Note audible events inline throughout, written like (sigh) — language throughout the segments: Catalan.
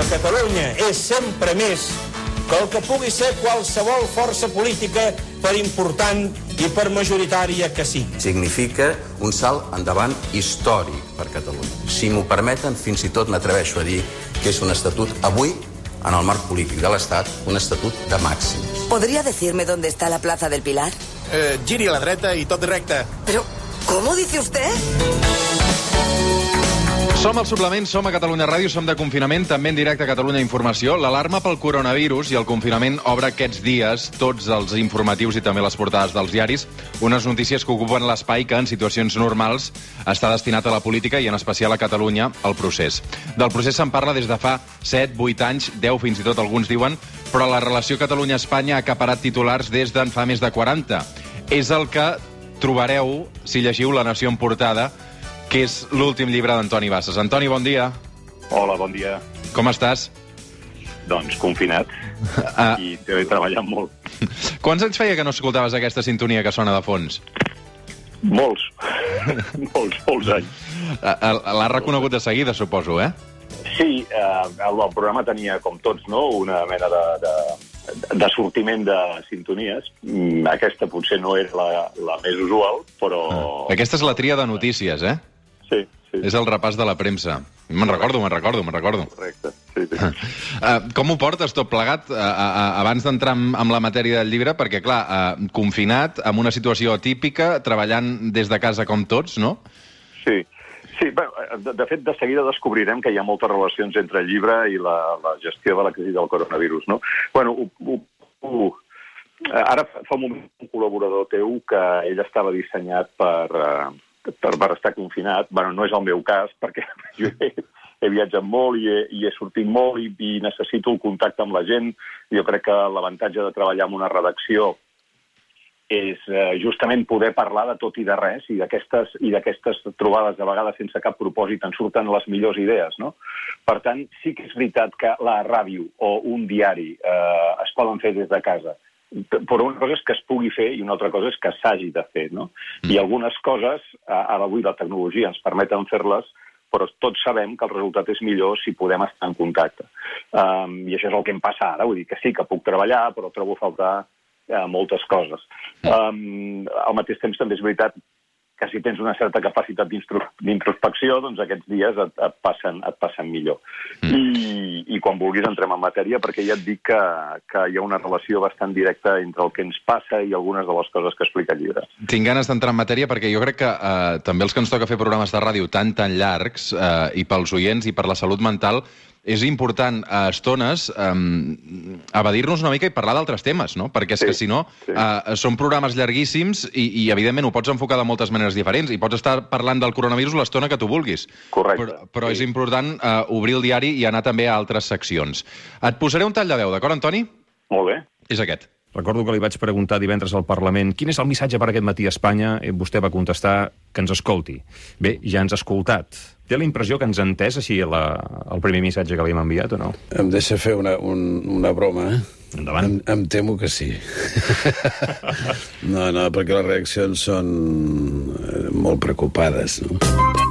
que Catalunya és sempre més que el que pugui ser qualsevol força política per important i per majoritària que sigui. Significa un salt endavant històric per Catalunya. Si m'ho permeten, fins i tot m'atreveixo a dir que és un estatut avui en el marc polític de l'Estat, un estatut de màxims. ¿Podría decirme dónde está la Plaza del Pilar? Eh, giri a la dreta i tot recte. Pero, ¿cómo dice usted? Som al suplement, som a Catalunya Ràdio, som de confinament, també en directe a Catalunya Informació. L'alarma pel coronavirus i el confinament obre aquests dies tots els informatius i també les portades dels diaris. Unes notícies que ocupen l'espai que en situacions normals està destinat a la política i en especial a Catalunya al procés. Del procés se'n parla des de fa 7, 8 anys, 10 fins i tot alguns diuen, però la relació Catalunya-Espanya ha acaparat titulars des d'en fa més de 40. És el que trobareu si llegiu La Nació en portada, que és l'últim llibre d'Antoni Bassas. Antoni, bon dia. Hola, bon dia. Com estàs? Doncs confinat Ah. i també treballant molt. Quants anys feia que no escoltaves aquesta sintonia que sona de fons? Molts, molts, molts anys. Ah, ah, L'has reconegut de seguida, suposo, eh? Sí, eh, el, el programa tenia, com tots, no, una mena de, de, de sortiment de sintonies. Mm, Aquesta potser no era la, la més usual, però... Aquesta és la tria de notícies, eh? Sí, sí, És el repàs de la premsa. Me'n recordo, me'n recordo, me'n recordo. correcte. Sí, sí. Uh, com ho portes tot plegat uh, uh, abans d'entrar en, en la matèria del llibre? Perquè, clar, uh, confinat, amb una situació atípica, treballant des de casa com tots, no? Sí, sí bé, de, de fet, de seguida descobrirem que hi ha moltes relacions entre el llibre i la, la gestió de la crisi del coronavirus, no? Bueno, ho, ho, ho, ara fa un moment un col·laborador teu que ell estava dissenyat per, eh, per, per estar confinat. Bueno, no és el meu cas, perquè (laughs) jo he, he viatjat molt i he, i he sortit molt i, i necessito el contacte amb la gent. Jo crec que l'avantatge de treballar en una redacció és eh, justament poder parlar de tot i de res i d'aquestes trobades de vegades sense cap propòsit en surten les millors idees, no? Per tant, sí que és veritat que la ràdio o un diari eh, es poden fer des de casa, però una cosa és que es pugui fer i una altra cosa és que s'hagi de fer, no? I algunes coses, ara avui la tecnologia ens permeten fer-les, però tots sabem que el resultat és millor si podem estar en contacte. Um, I això és el que em passa ara, vull dir que sí que puc treballar, però trobo a faltar eh, moltes coses. Um, al mateix temps també és veritat que si tens una certa capacitat d'introspecció, doncs aquests dies et, et, passen, et passen millor. I, I quan vulguis entrem en matèria, perquè ja et dic que, que hi ha una relació bastant directa entre el que ens passa i algunes de les coses que explica el llibre. Tinc ganes d'entrar en matèria perquè jo crec que eh, també els que ens toca fer programes de ràdio tan, tan llargs, eh, i pels oients i per la salut mental, és important a estones um, evadir-nos una mica i parlar d'altres temes, no? Perquè és Sí, que, si no, sí. uh, són programes llarguíssims i, i, evidentment, ho pots enfocar de moltes maneres diferents i pots estar parlant del coronavirus l'estona que tu vulguis. Correcte, Però, però sí. és important uh, obrir el diari i anar també a altres seccions. Et posaré un tall de veu, d'acord, Antoni? Molt bé. És aquest. Recordo que li vaig preguntar divendres al Parlament quin és el missatge per aquest matí a Espanya i vostè va contestar que ens escolti. Bé, ja ens ha escoltat. Té la impressió que ens ha entès així la, el primer missatge que li hem enviat o no? Em deixa fer una, un, una broma, eh? Endavant. Em, em temo que sí. (laughs) no, no, perquè les reaccions són eh, molt preocupades, no?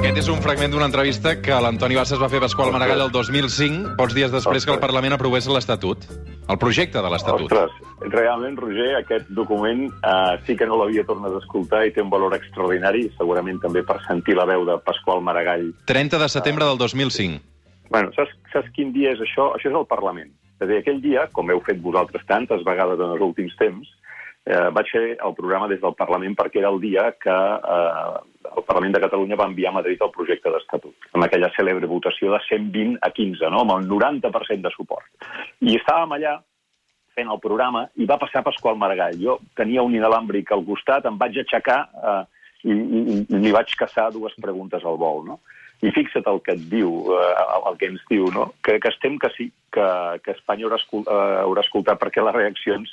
Aquest és un fragment d'una entrevista que l'Antoni Bassas va fer a Pasqual Maragall el 2005, pocs dies després que el Parlament aprovés l'Estatut, el projecte de l'Estatut. Ostres, realment, Roger, aquest document eh, sí que no l'havia tornat a escoltar i té un valor extraordinari, segurament també per sentir la veu de Pasqual Maragall 30 de setembre del 2005. Bueno, saps, saps quin dia és això? Això és el Parlament. És a dir, aquell dia, com heu fet vosaltres tantes vegades en els últims temps, eh, vaig fer el programa des del Parlament perquè era el dia que eh, el Parlament de Catalunya va enviar a Madrid el projecte d'Estatut, amb aquella cèlebre votació de 120 a 15, no? amb el 90% de suport. I estàvem allà fent el programa i va passar Pasqual Maragall. Jo tenia un inalàmbric al costat, em vaig aixecar eh, i, i, i li vaig caçar dues preguntes al vol, no? I fixa't el que et diu, eh, el que ens diu, no? Que, que estem que sí, que, que Espanya haurà, escol, eh, haurà escoltat perquè les reaccions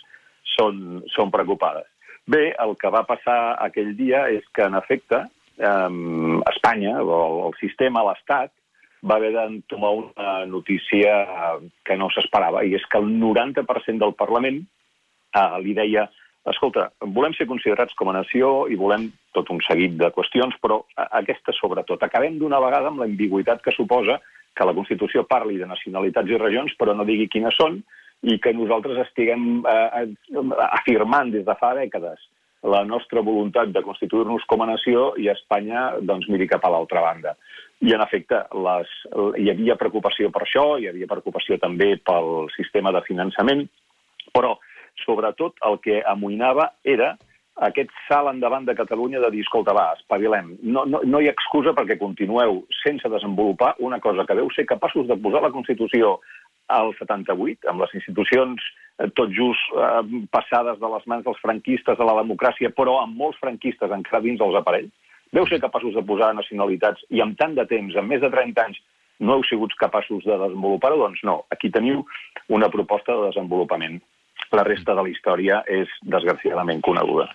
són, són preocupades. Bé, el que va passar aquell dia és que, en efecte, eh, Espanya, o el, el sistema, l'Estat, va haver d'entomar una notícia que no s'esperava, i és que el 90% del Parlament eh, li deia escolta, volem ser considerats com a nació i volem tot un seguit de qüestions, però aquesta sobretot. Acabem d'una vegada amb la ambigüitat que suposa que la Constitució parli de nacionalitats i regions, però no digui quines són, i que nosaltres estiguem eh, eh, afirmant des de fa dècades la nostra voluntat de constituir-nos com a nació i Espanya doncs, miri cap a l'altra banda. I, en efecte, les, hi havia preocupació per això, hi havia preocupació també pel sistema de finançament, però, sobretot, el que amoïnava era aquest salt endavant de Catalunya de dir, escolta, va, espavilem. No, no, no hi ha excusa perquè continueu sense desenvolupar una cosa que deu ser capaços de posar la Constitució al 78, amb les institucions eh, tot just eh, passades de les mans dels franquistes a la democràcia, però amb molts franquistes encara dins els aparells, deu ser capaços de posar nacionalitats i amb tant de temps, amb més de 30 anys, no heu sigut capaços de desenvolupar-ho? Doncs no, aquí teniu una proposta de desenvolupament. La resta de la història és, desgraciadament, coneguda.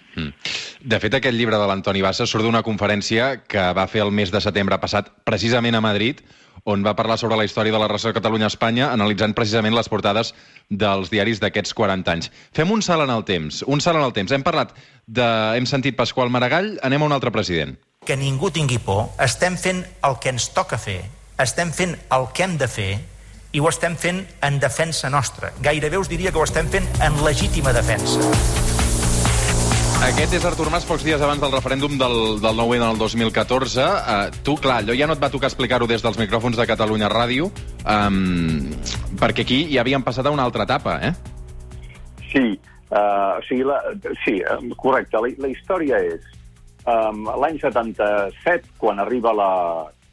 De fet, aquest llibre de l'Antoni Bassa surt d'una conferència que va fer el mes de setembre passat, precisament a Madrid, on va parlar sobre la història de la relació Catalunya-Espanya, analitzant precisament les portades dels diaris d'aquests 40 anys. Fem un salt en el temps, un salt en el temps. Hem parlat de... hem sentit Pasqual Maragall, anem a un altre president. que ningú tingui por, estem fent el que ens toca fer, estem fent el que hem de fer i ho estem fent en defensa nostra. Gairebé us diria que ho estem fent en legítima defensa. Aquest és Artur Mas pocs dies abans del referèndum del, del 9 del 2014. Uh, tu, clar, allò ja no et va tocar explicar-ho des dels micròfons de Catalunya Ràdio, um, perquè aquí ja havíem passat a una altra etapa, eh? Sí, uh, o sigui, la, sí, correcte. La, la història és um, l'any 77, quan arriba la...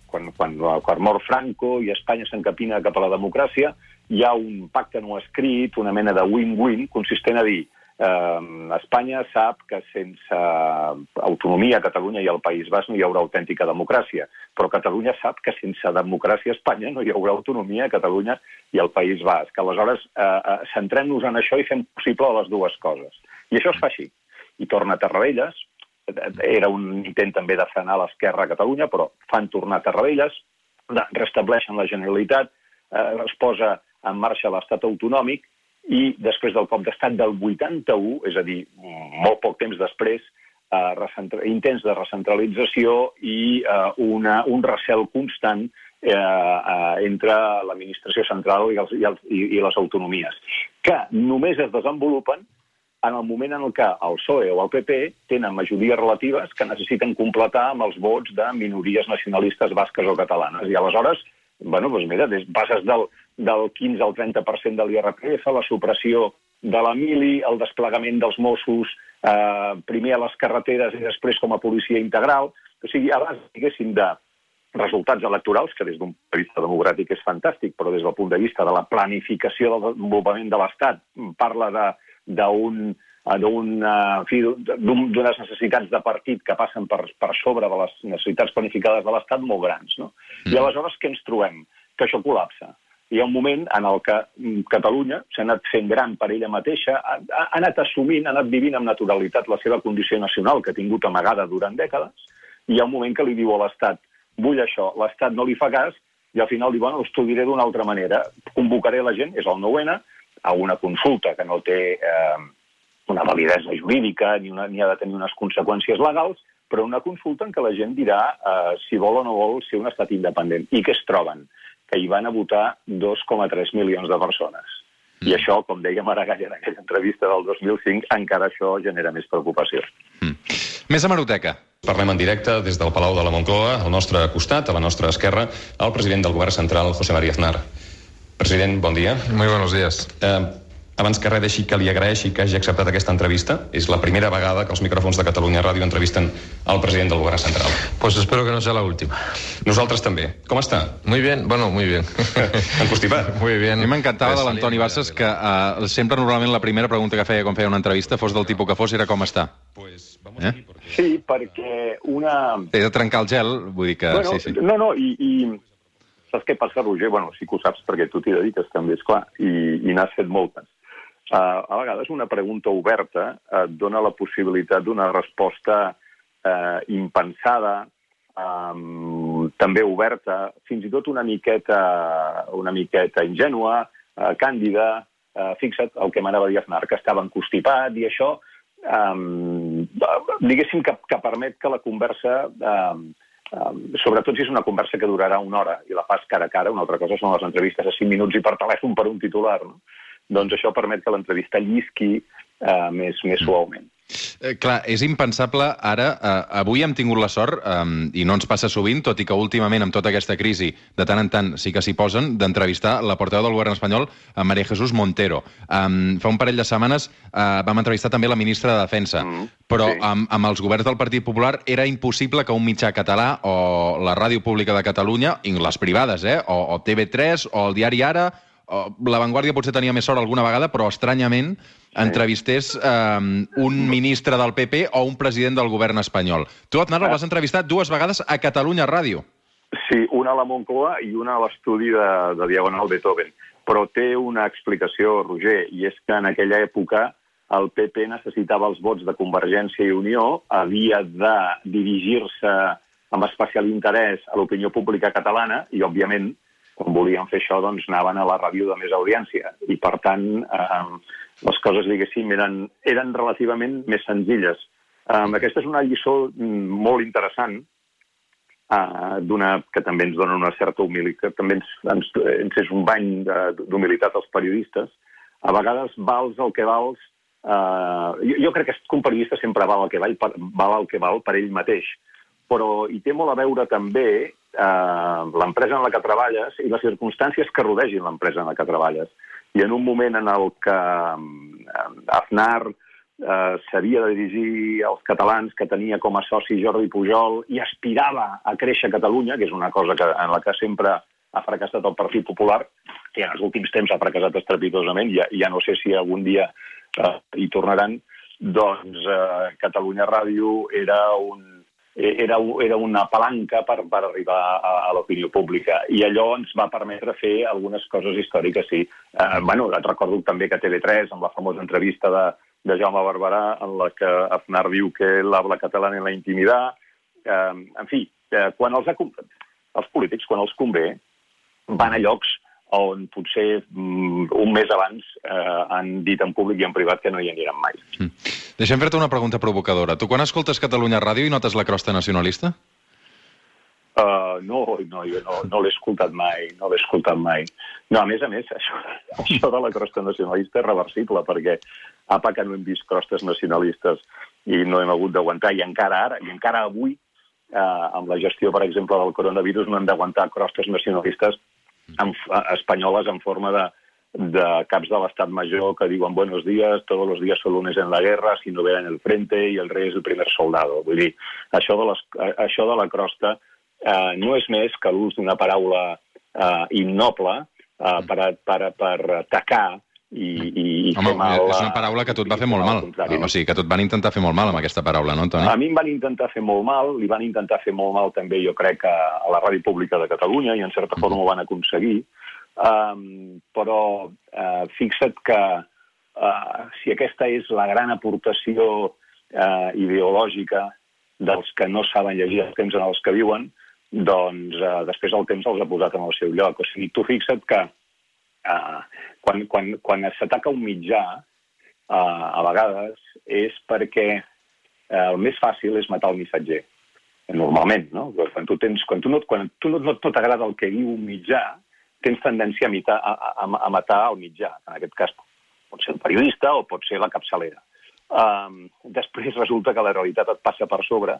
Quan, quan, quan mor Franco i Espanya s'encapina cap a la democràcia, hi ha un pacte no escrit, una mena de win-win, consistent a dir eh, Espanya sap que sense autonomia a Catalunya i al País Basc no hi haurà autèntica democràcia, però Catalunya sap que sense democràcia a Espanya no hi haurà autonomia a Catalunya i al País Basc. Aleshores, eh, eh, centrem-nos en això i fem possible les dues coses. I això es fa així. I torna a Tarradellas, era un intent també de frenar l'esquerra a Catalunya, però fan tornar a Tarradellas, restableixen la Generalitat, eh, es posa en marxa l'estat autonòmic i després del cop d'estat del 81, és a dir, molt poc temps després, eh, intents de recentralització i eh, una, un recel constant eh, eh, entre l'administració central i, els, i, els, i, i les autonomies, que només es desenvolupen en el moment en que el PSOE o el PP tenen majories relatives que necessiten completar amb els vots de minories nacionalistes basques o catalanes. I aleshores, bueno, doncs mira, des, passes del, del 15 al 30% de l'IRPF, la supressió de la mili, el desplegament dels Mossos, eh, primer a les carreteres i després com a policia integral. O sigui, abans, diguéssim, de resultats electorals, que des d'un punt de vista democràtic és fantàstic, però des del punt de vista de la planificació del desenvolupament de l'Estat parla de d'un d'unes necessitats de partit que passen per, per sobre de les necessitats planificades de l'Estat molt grans. No? I aleshores què ens trobem? Que això col·lapsa. Hi ha un moment en el que mm, Catalunya s'ha anat fent gran per ella mateixa, ha, ha anat assumint, ha anat vivint amb naturalitat la seva condició nacional que ha tingut amagada durant dècades, i hi ha un moment que li diu a l'Estat vull això, l'Estat no li fa cas, i al final diu, bueno, diré d'una altra manera. Convocaré la gent, és el 9-N, a una consulta que no té eh, una validesa jurídica ni, una, ni ha de tenir unes conseqüències legals, però una consulta en què la gent dirà eh, si vol o no vol ser un estat independent. I què es troben? Que hi van a votar 2,3 milions de persones. I això, com deia Maragall en aquella entrevista del 2005, encara això genera més preocupació. Més hemeroteca. Parlem en directe des del Palau de la Moncloa, al nostre costat, a la nostra esquerra, el president del govern central, José María Aznar. President, bon dia. Muy buenos días. Eh, abans que res, deixi que li agraeixi que hagi acceptat aquesta entrevista. És la primera vegada que els micròfons de Catalunya Ràdio entrevisten el president del govern central. Pues espero que no sea la última. Nosaltres també. Com està? Muy bien, bueno, muy bien. (laughs) Encostipat. Muy bien. A mi m'encantava de l'Antoni Bassas que uh, sempre normalment la primera pregunta que feia quan feia una entrevista, fos del tipus que fos, era com està. Pues vamos Eh? aquí porque... Sí, perquè una... He de trencar el gel, vull dir que... bueno, sí, sí. No, no, i, i saps què passa, Roger? Bueno, sí que ho saps perquè tu t'hi dediques també, és clar, i, i n'has fet moltes. Uh, a vegades una pregunta oberta et dona la possibilitat d'una resposta uh, impensada, um, també oberta, fins i tot una miqueta, una miqueta ingènua, uh, càndida, uh, fixa't el que m'anava a dir Aznar, que estava encostipat i això um, diguéssim que, que permet que la conversa, um, sobretot si és una conversa que durarà una hora i la fas cara a cara, una altra cosa són les entrevistes a 5 minuts i per telèfon per un titular, no? Doncs això permet que l'entrevista llisqui uh, més, més suaument. Eh, clar, és impensable ara... Eh, avui hem tingut la sort, eh, i no ens passa sovint, tot i que últimament, amb tota aquesta crisi, de tant en tant sí que s'hi posen, d'entrevistar la portaveu del govern espanyol, a Maria Jesús Montero. Eh, fa un parell de setmanes eh, vam entrevistar també la ministra de Defensa, mm, però sí. amb, amb els governs del Partit Popular era impossible que un mitjà català o la Ràdio Pública de Catalunya, i les privades, eh, o, o TV3, o el diari Ara, La Vanguardia potser tenia més sort alguna vegada, però estranyament entrevistés eh, un ministre del PP o un president del govern espanyol. Tu, Aznar, el vas entrevistar dues vegades a Catalunya Ràdio. Sí, una a la Moncloa i una a l'estudi de, de Diagonal Beethoven. Però té una explicació, Roger, i és que en aquella època el PP necessitava els vots de Convergència i Unió, havia de dirigir-se amb especial interès a l'opinió pública catalana i, òbviament, quan volien fer això, doncs anaven a la ràdio de més audiència. I, per tant, eh, les coses, diguéssim, eren, eren relativament més senzilles. Um, aquesta és una lliçó mm, molt interessant, uh, d'una que també ens dona una certa humilitat, també ens, ens, ens és un bany d'humilitat als periodistes. A vegades vals el que vals... Uh, jo, jo crec que un periodista sempre val el que val, val el que val per ell mateix, però hi té molt a veure també uh, l'empresa en la que treballes i les circumstàncies que rodegin l'empresa en la que treballes. I en un moment en el que eh, Aznar eh, s'havia de dirigir als catalans que tenia com a soci Jordi Pujol i aspirava a créixer a Catalunya, que és una cosa que, en la que sempre ha fracassat el Partit Popular, que en els últims temps ha fracassat estrepitosament, ja, ja no sé si algun dia eh, hi tornaran, doncs eh, Catalunya Ràdio era un Eh, era, era una palanca per, per arribar a, a l'opinió pública. I allò ens va permetre fer algunes coses històriques, sí. Eh, bueno, et recordo també que TV3, amb la famosa entrevista de, de Jaume Barberà, en la que Aznar diu que l'habla català en la intimitat. Eh, en fi, eh, quan els, els polítics, quan els convé, van a llocs on potser mm, un mes abans eh, han dit en públic i en privat que no hi aniran mai. Mm. Deixa'm fer-te una pregunta provocadora. Tu quan escoltes Catalunya Ràdio i notes la crosta nacionalista? Uh, no, no, jo no, no l'he escoltat mai, no l'he escoltat mai. No, a més a més, (laughs) això, això de la crosta nacionalista és reversible, perquè apa que no hem vist crostes nacionalistes i no hem hagut d'aguantar, i encara ara, i encara avui, eh, amb la gestió, per exemple, del coronavirus, no hem d'aguantar crostes nacionalistes en, espanyoles en forma de, de caps de l'estat major que diuen buenos días, todos los días son lunes en la guerra, si no vean el frente y el rey es el primer soldado. Vull dir, això de, les, això de la crosta eh, no és més que l'ús d'una paraula eh, innoble eh, per, per, per atacar i, i, i Home, fer mal... és una paraula que et va fer molt mal. O sigui, que et van intentar fer molt mal amb aquesta paraula, no, Antoni? A mi em van intentar fer molt mal, li van intentar fer molt mal també, jo crec, a, a la Ràdio Pública de Catalunya, i en certa forma mm. ho van aconseguir. Um, però uh, fixa't que uh, si aquesta és la gran aportació uh, ideològica dels que no saben llegir els temps en els que viuen, doncs uh, després el temps els ha posat en el seu lloc. O sigui, tu fixa't que uh, quan, quan, quan s'ataca un mitjà, uh, a vegades és perquè uh, el més fàcil és matar el missatger. Normalment, no? Quan tu, tens, quan tu, no, quan tu no, no t'agrada el que diu un mitjà, tens tendència a, mitar, a, a, a matar el mitjà. En aquest cas, pot ser el periodista o pot ser la capçalera. Um, després resulta que la realitat et passa per sobre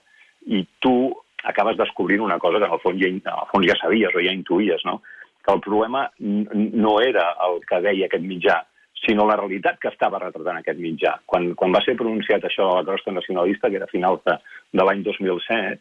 i tu acabes descobrint una cosa que en el fons ja, en el fons ja sabies o ja intuïes, no? Que el problema no era el que deia aquest mitjà, sinó la realitat que estava retratant aquest mitjà. Quan, quan va ser pronunciat això a la crosta nacionalista, que era a finals de, de l'any 2007,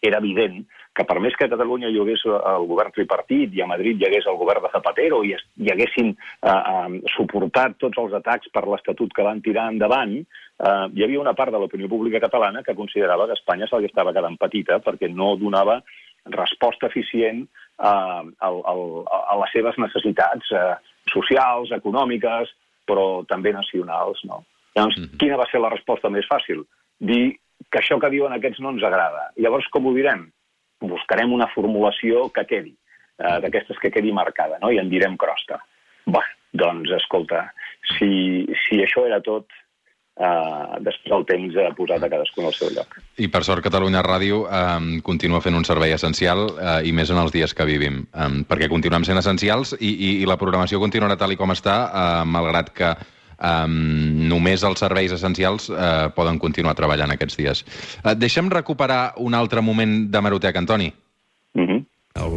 era evident que per més que a Catalunya hi hagués el govern tripartit i a Madrid hi hagués el govern de Zapatero i hi haguessin eh, eh, suportat tots els atacs per l'Estatut que van tirar endavant, eh, hi havia una part de l'opinió pública catalana que considerava que Espanya se li estava quedant petita perquè no donava resposta eficient eh, a, a, a les seves necessitats eh, socials, econòmiques, però també nacionals. No? Llavors, mm -hmm. quina va ser la resposta més fàcil? Dir que això que diuen aquests no ens agrada. Llavors, com ho direm? Buscarem una formulació que quedi, eh, d'aquestes que quedi marcada, no? i en direm crosta. Bé, doncs, escolta, si, si això era tot, eh, després el temps ha posat a cadascun al seu lloc. I per sort Catalunya Ràdio eh, continua fent un servei essencial eh, i més en els dies que vivim, eh, perquè continuem sent essencials i, i, i la programació continuarà tal i com està, eh, malgrat que eh, només els serveis essencials eh, poden continuar treballant aquests dies. Eh, deixa'm recuperar un altre moment de Marotec, Antoni. El,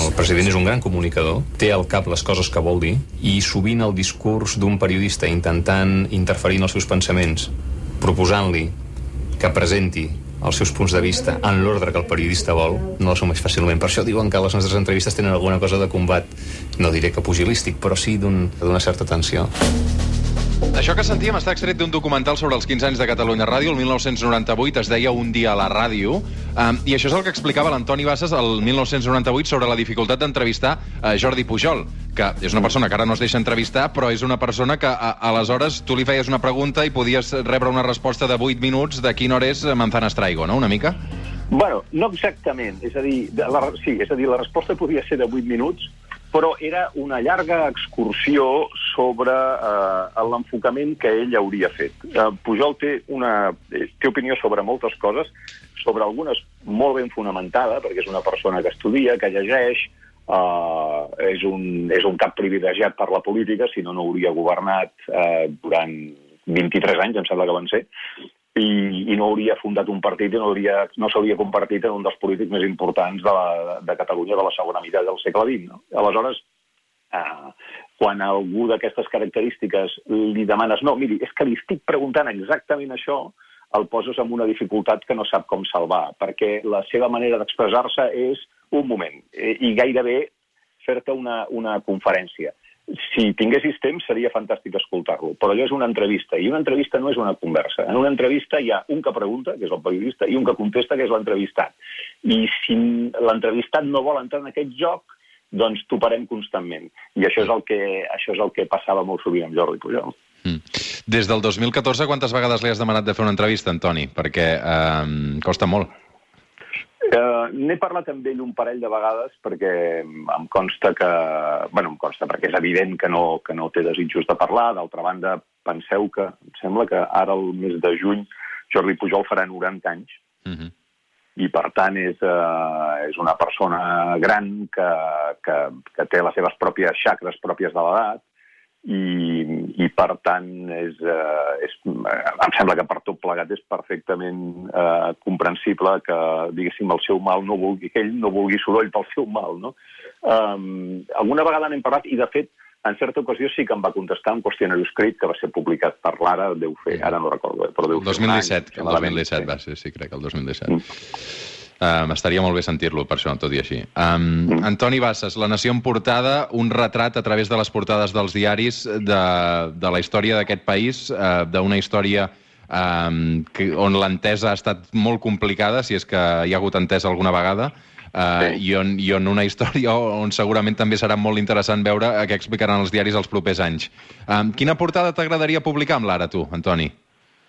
el president és un gran comunicador, té al cap les coses que vol dir, i sovint el discurs d'un periodista intentant interferir en els seus pensaments, proposant-li que presenti els seus punts de vista en l'ordre que el periodista vol, no l'assumeix fàcilment. Per això diuen que les nostres entrevistes tenen alguna cosa de combat, no diré que pugilístic, però sí d'una un, certa tensió. Això que sentíem està extret d'un documental sobre els 15 anys de Catalunya Ràdio, el 1998, es deia Un dia a la ràdio, um, i això és el que explicava l'Antoni Bassas el 1998 sobre la dificultat d'entrevistar uh, Jordi Pujol, que és una persona que ara no es deixa entrevistar, però és una persona que a, aleshores tu li feies una pregunta i podies rebre una resposta de 8 minuts de quina hora és Manzanas Traigo, no?, una mica? Bueno, no exactament. És a dir, la, sí, és a dir, la resposta podia ser de 8 minuts, però era una llarga excursió sobre eh, l'enfocament que ell hauria fet. Eh, Pujol té, una, té opinió sobre moltes coses, sobre algunes molt ben fonamentada, perquè és una persona que estudia, que llegeix, eh, és, un, és un cap privilegiat per la política, si no, no hauria governat eh, durant 23 anys, em sembla que van ser, i, i no hauria fundat un partit i no, hauria, no s'hauria convertit en un dels polítics més importants de, la, de Catalunya de la segona meitat del segle XX. No? Aleshores, eh, quan algú d'aquestes característiques li demanes no, miri, és que li estic preguntant exactament això, el poses en una dificultat que no sap com salvar, perquè la seva manera d'expressar-se és un moment, eh, i gairebé fer-te una, una conferència si tinguessis temps seria fantàstic escoltar-lo, però allò és una entrevista, i una entrevista no és una conversa. En una entrevista hi ha un que pregunta, que és el periodista, i un que contesta, que és l'entrevistat. I si l'entrevistat no vol entrar en aquest joc, doncs toparem constantment. I això és el que, això és el que passava molt sovint amb Jordi Pujol. Mm. Des del 2014, quantes vegades li has demanat de fer una entrevista, Antoni? Perquè eh, costa molt. Uh, N'he parlat amb ell un parell de vegades perquè em consta que... bueno, em consta perquè és evident que no, que no té desitjos de parlar. D'altra banda, penseu que em sembla que ara el mes de juny Jordi Pujol farà 90 anys. Uh -huh. I, per tant, és, uh, és una persona gran que, que, que té les seves pròpies xacres pròpies de l'edat i, i per tant és, eh, és, eh, em sembla que per tot plegat és perfectament eh, comprensible que diguéssim el seu mal no vulgui, que ell no vulgui soroll pel seu mal no? Um, alguna vegada n'hem parlat i de fet en certa ocasió sí que em va contestar un qüestionari escrit que va ser publicat per l'Ara, deu fer, ara no recordo, però deu 2017, fer un any. El 2017 va ser, sí, crec, el 2017. Mm. Um, estaria molt bé sentir-lo, per això, tot i així. Um. Antoni Bassas, La Nació en portada, un retrat a través de les portades dels diaris de, de la història d'aquest país, uh, d'una història um, que, on l'entesa ha estat molt complicada, si és que hi ha hagut entesa alguna vegada, Uh, sí. i, on, i on una història (laughs) on segurament també serà molt interessant veure què explicaran els diaris els propers anys. Um, quina portada t'agradaria publicar amb l'Ara, tu, Antoni?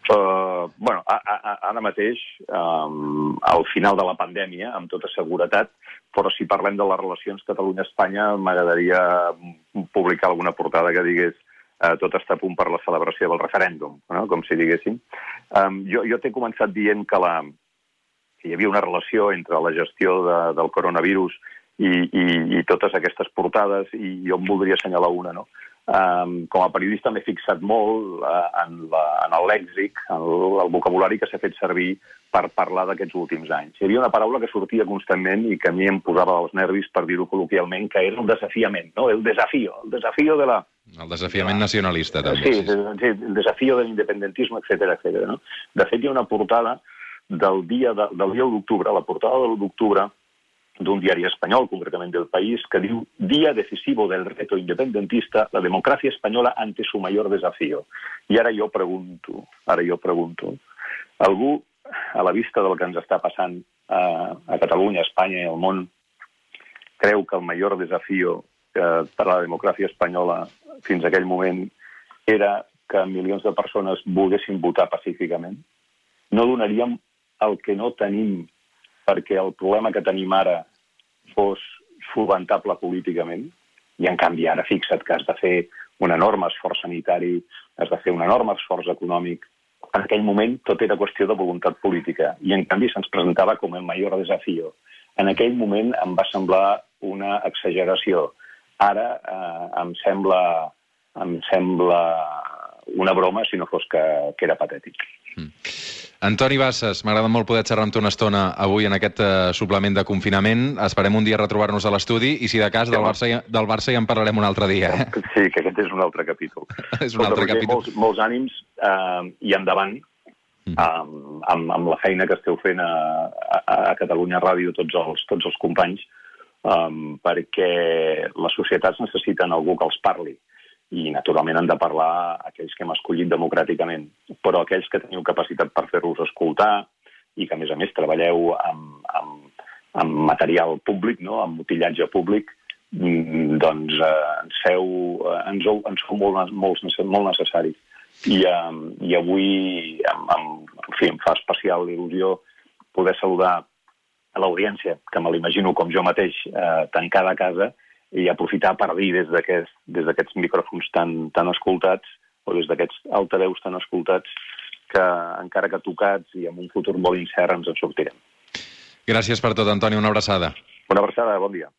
Uh, bueno, a, a, ara mateix, um, al final de la pandèmia, amb tota seguretat, però si parlem de les relacions Catalunya-Espanya, m'agradaria publicar alguna portada que digués uh, tot està a punt per la celebració del referèndum, no? com si diguéssim. Um, jo jo t'he començat dient que, la, que hi havia una relació entre la gestió de, del coronavirus i, i, i totes aquestes portades, i jo em voldria assenyalar una, no? Um, com a periodista m'he fixat molt uh, en, la, en el lèxic, en el, el vocabulari que s'ha fet servir per parlar d'aquests últims anys. Hi havia una paraula que sortia constantment i que a mi em posava els nervis, per dir-ho col·loquialment, que era el desafiament, no? el desafío, el desafío de la... El desafiament de la... nacionalista, també. Sí, sí, sí el desafío de l'independentisme, etc etc. No? De fet, hi ha una portada del dia de, del dia d'octubre, la portada de l'1 d'octubre, d'un diari espanyol, concretament del País, que diu «Día decisivo del reto independentista, la democràcia espanyola ante su mayor desafío». I ara jo pregunto, ara jo pregunto, algú, a la vista del que ens està passant a, a Catalunya, a Espanya i al món, creu que el major desafío que, per a la democràcia espanyola fins a aquell moment era que milions de persones volguessin votar pacíficament? No donaríem el que no tenim perquè el problema que tenim ara fos solventable políticament, i en canvi ara fixa't que has de fer un enorme esforç sanitari, has de fer un enorme esforç econòmic en aquell moment tot era qüestió de voluntat política i en canvi se'ns presentava com el major desafío. En aquell moment em va semblar una exageració. Ara eh, em sembla em sembla una broma si no fos que, que era patètic. Antoni Bassas, m'agrada molt poder xerrar amb tu una estona avui en aquest uh, suplement de confinament. Esperem un dia retrobar-nos a l'estudi i, si de cas, del Barça, ja, del Barça ja en parlarem un altre dia. Eh? (laughs) Sí, que aquest és un altre capítol. (laughs) és un altre capítol. Molts, molts ànims eh, i endavant Mm. amb, amb, amb la feina que esteu fent a, a, a Catalunya Ràdio tots els, tots els companys, um, perquè les societats necessiten algú que els parli i naturalment han de parlar aquells que hem escollit democràticament, però aquells que teniu capacitat per fer-los escoltar i que, a més a més, treballeu amb, amb, amb material públic, no? amb utillatge públic, mm, doncs eh, ens feu, eh, ens, heu- ens feu molt, molt, molt necessaris. I, um, i avui, em, em, en fi, em fa especial il·lusió poder saludar a l'audiència, que me l'imagino com jo mateix, eh, tancada a casa, i aprofitar per dir des d'aquests des d'aquests micròfons tan, tan escoltats, o des d'aquests altaveus tan escoltats, que encara que tocats i amb un futur molt incert ens en sortirem. Gràcies per tot, Antoni. Una abraçada. Una abraçada, bon dia.